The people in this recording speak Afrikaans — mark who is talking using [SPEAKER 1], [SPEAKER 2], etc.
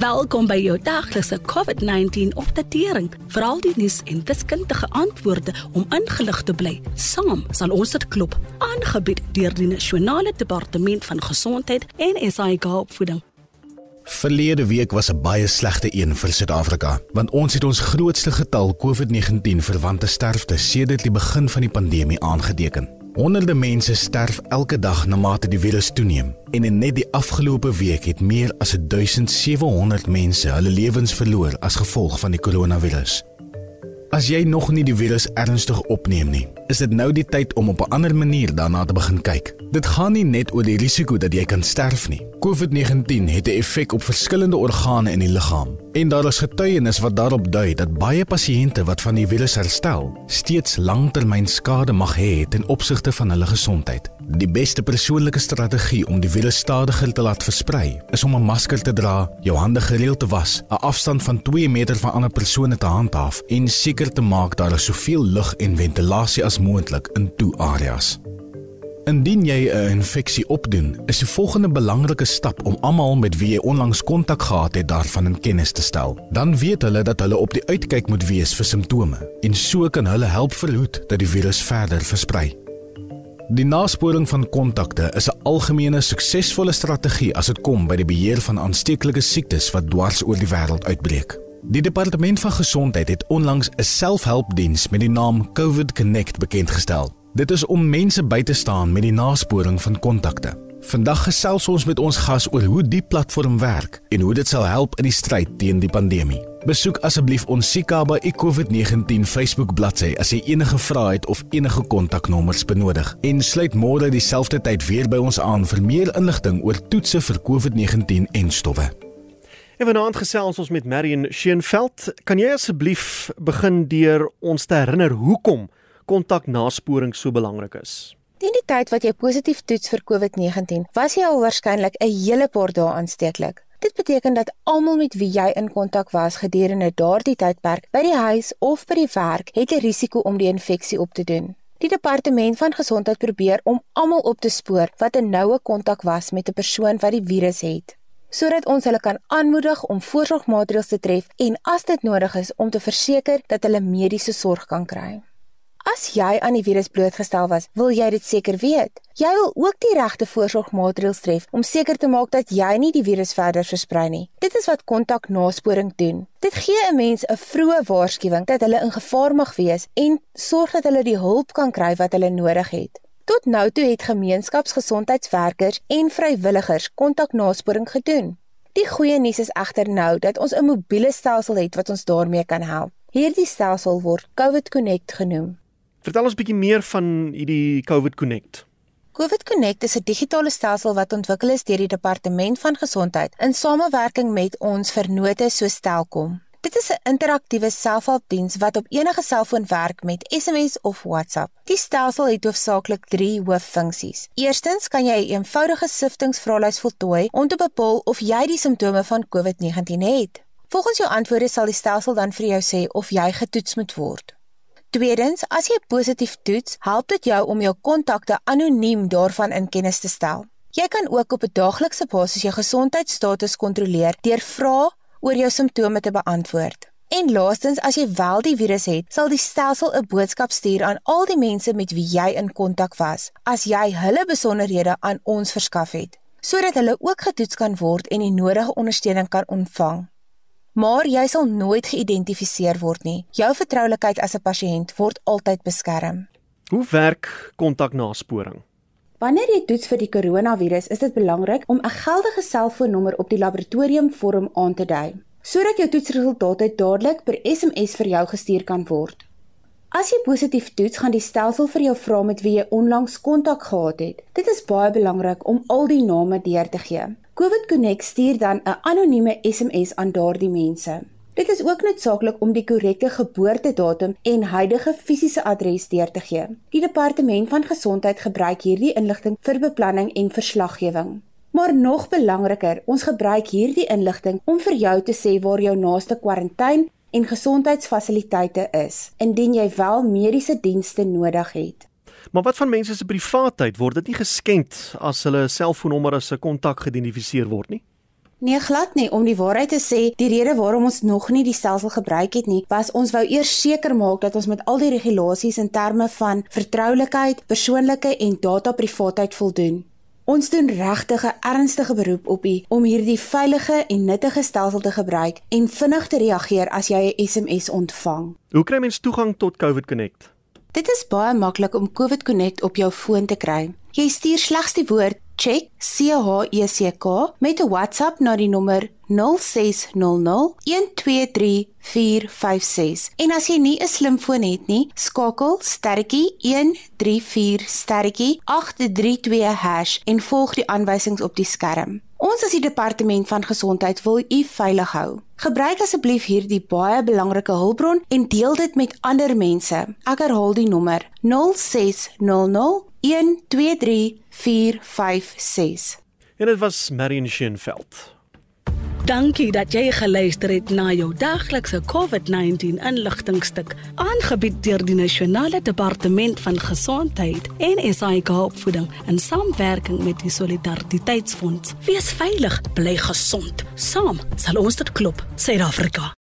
[SPEAKER 1] Welkom by jou daglikse COVID-19 opdatering. Veral die nuus en wiskundige antwoorde om ingelig te bly. Saam sal ons dit klop. Aangebied deur die Nasionale Departement van Gesondheid en SAIG opvoeding.
[SPEAKER 2] Verlede week was 'n baie slegte een vir Suid-Afrika, want ons het ons grootste getal COVID-19 verwante sterftes sedert die begin van die pandemie aangeteken. Honderde mense sterf elke dag na mate die virus toeneem en in net die afgelope week het meer as 1700 mense hulle lewens verloor as gevolg van die koronavirus. As jy nog nie die virus ernstig opneem nie, is dit nou die tyd om op 'n ander manier daarna te begin kyk. Dit gaan nie net oor die risiko dat jy kan sterf nie. COVID-19 het 'n effek op verskillende organe in die liggaam en daar is getuienis wat daarop dui dat baie pasiënte wat van die virus herstel, steeds langtermyn skade mag hê ten opsigte van hulle gesondheid. Die beste persoonlike strategie om die virus stadiger te laat versprei, is om 'n masker te dra, jou hande gereeld te was, 'n afstand van 2 meter van ander persone te handhaaf en seker te maak daar is soveel lug en ventilasie as moontlik in toe areas. Indien jy 'n infeksie opdoen, is die volgende belangrike stap om almal met wie jy onlangs kontak gehad het daarvan in kennis te stel. Dan weet hulle dat hulle op die uitkyk moet wees vir simptome en so kan hulle help verhoed dat die virus verder versprei. Die nasporing van kontakte is 'n algemene suksesvolle strategie as dit kom by die beheer van aansteeklike siektes wat dwars oor die wêreld uitbreek. Die departement van gesondheid het onlangs 'n selfhelpdiens met die naam COVID Connect bekendgestel. Dit is om mense by te staan met die nasporing van kontakte. Vandag gesels ons met ons gas oor hoe die platform werk en hoe dit sal help in die stryd teen die pandemie. Besoek asseblief ons Sikaba COVID-19 Facebook bladsy as jy enige vrae het of enige kontaknommers benodig. En sluit môre dieselfde tyd weer by ons aan vir meer inligting oor toetse vir COVID-19 en stowwe.
[SPEAKER 3] En vanaand gesels ons met Marion Scheenveld. Kan jy asseblief begin deur ons te herinner hoekom kontaknasporing so belangrik is.
[SPEAKER 4] Teen die tyd wat jy positief toets vir COVID-19, was jy al waarskynlik 'n hele paar dae aansteeklik. Dit beteken dat almal met wie jy in kontak was gedurende daardie tydperk by die huis of by die werk, het 'n risiko om die infeksie op te doen. Die departement van gesondheid probeer om almal op te spoor wat 'n noue kontak was met 'n persoon wat die virus het, sodat ons hulle kan aanmoedig om voorsorgmaatreëls te tref en as dit nodig is om te verseker dat hulle mediese sorg kan kry. As jy aan die virus blootgestel was, wil jy dit seker weet. Jy wil ook die regte voorsorgmaatreëls tref om seker te maak dat jy nie die virus verder versprei nie. Dit is wat kontaknasporing doen. Dit gee 'n mens 'n vroeë waarskuwing dat hulle in gevaar mag wees en sorg dat hulle die hulp kan kry wat hulle nodig het. Tot nou toe het gemeenskapsgesondheidswerkers en vrywilligers kontaknasporing gedoen. Die goeie nuus is egter nou dat ons 'n mobiele stelsel het wat ons daarmee kan help. Hierdie stelsel word COVID Connect genoem.
[SPEAKER 3] Vertel ons 'n bietjie meer van hierdie COVID Connect.
[SPEAKER 4] COVID Connect is 'n digitale stelsel wat ontwikkel is deur die Departement van Gesondheid in samewerking met ons vennote soos Telkom. Dit is 'n interaktiewe selfhelpdiens wat op enige selfoon werk met SMS of WhatsApp. Die stelsel het hoofsaaklik 3 hooffunksies. Eerstens kan jy 'n eenvoudige siftingsvraelys voltooi om te bepaal of jy die simptome van COVID-19 het. Volgens jou antwoorde sal die stelsel dan vir jou sê of jy getoets moet word. Tweedens, as jy positief toets, help dit jou om jou kontakte anoniem daarvan in kennis te stel. Jy kan ook op 'n daaglikse basis jou gesondheidsstatus kontroleer deur vrae oor jou simptome te beantwoord. En laastens, as jy wel die virus het, sal die stelsel 'n boodskap stuur aan al die mense met wie jy in kontak was, as jy hulle besonderhede aan ons verskaf het, sodat hulle ook getoets kan word en die nodige ondersteuning kan ontvang. Maar jy sal nooit geïdentifiseer word nie. Jou vertroulikheid as 'n pasiënt word altyd beskerm.
[SPEAKER 3] Hoe werk kontaknasporing?
[SPEAKER 4] Wanneer jy toets vir die koronavirus, is dit belangrik om 'n geldige selfoonnommer op die laboratoriumvorm aan te dui, sodat jou toetsresultate dadelik per SMS vir jou gestuur kan word. As jy positief toets, gaan die stelsel vir jou vra met wie jy onlangs kontak gehad het. Dit is baie belangrik om al die name deur te gee. COVID Connect stuur dan 'n anonieme SMS aan daardie mense. Dit is ook noodsaaklik om die korrekte geboortedatum en huidige fisiese adres deur te gee. Die departement van gesondheid gebruik hierdie inligting vir beplanning en verslaggewing. Maar nog belangriker, ons gebruik hierdie inligting om vir jou te sê waar jou naaste kwarantyne en gesondheidsfasiliteite is indien jy wel mediese dienste nodig het.
[SPEAKER 3] Maar wat van mense se privaatheid word dit nie geskend as hulle selfoonnommer as 'n kontak geïdentifiseer word nie?
[SPEAKER 4] Nee, glad nie. Om die waarheid te sê, die rede waarom ons nog nie die stelsel gebruik het nie, was ons wou eers seker maak dat ons met al die regulasies in terme van vertroulikheid, persoonlike en data privaatheid voldoen. Ons doen regtig 'n ernstige beroep op u om hierdie veilige en nuttige stelsel te gebruik en vinnig te reageer as jy 'n SMS ontvang.
[SPEAKER 3] Hoe kry mens toegang tot COVID Connect?
[SPEAKER 4] Dit is baie maklik om COVID Connect op jou foon te kry. Jy stuur slegs die woord check C H E C K met 'n WhatsApp na die nommer 0600 123456. En as jy nie 'n slimfoon het nie, skakel sterretjie 134 sterretjie 832# en volg die aanwysings op die skerm. Ons as die departement van gesondheid wil u veilig hou. Gebruik asseblief hierdie baie belangrike hulpbron en deel dit met ander mense. Ek herhaal die nommer 0600 123456.
[SPEAKER 3] En dit was Marion Schenveld.
[SPEAKER 1] Dankie dat jy geluister het na jou daglikse COVID-19 inligtingstuk aangebied deur die Nasionale Departement van Gesondheid en SAIK Opvoeding in samewerking met die Solidariteitsfonds. Wees veilig, bly gesond. Saam sal ons dit klop, Suid-Afrika.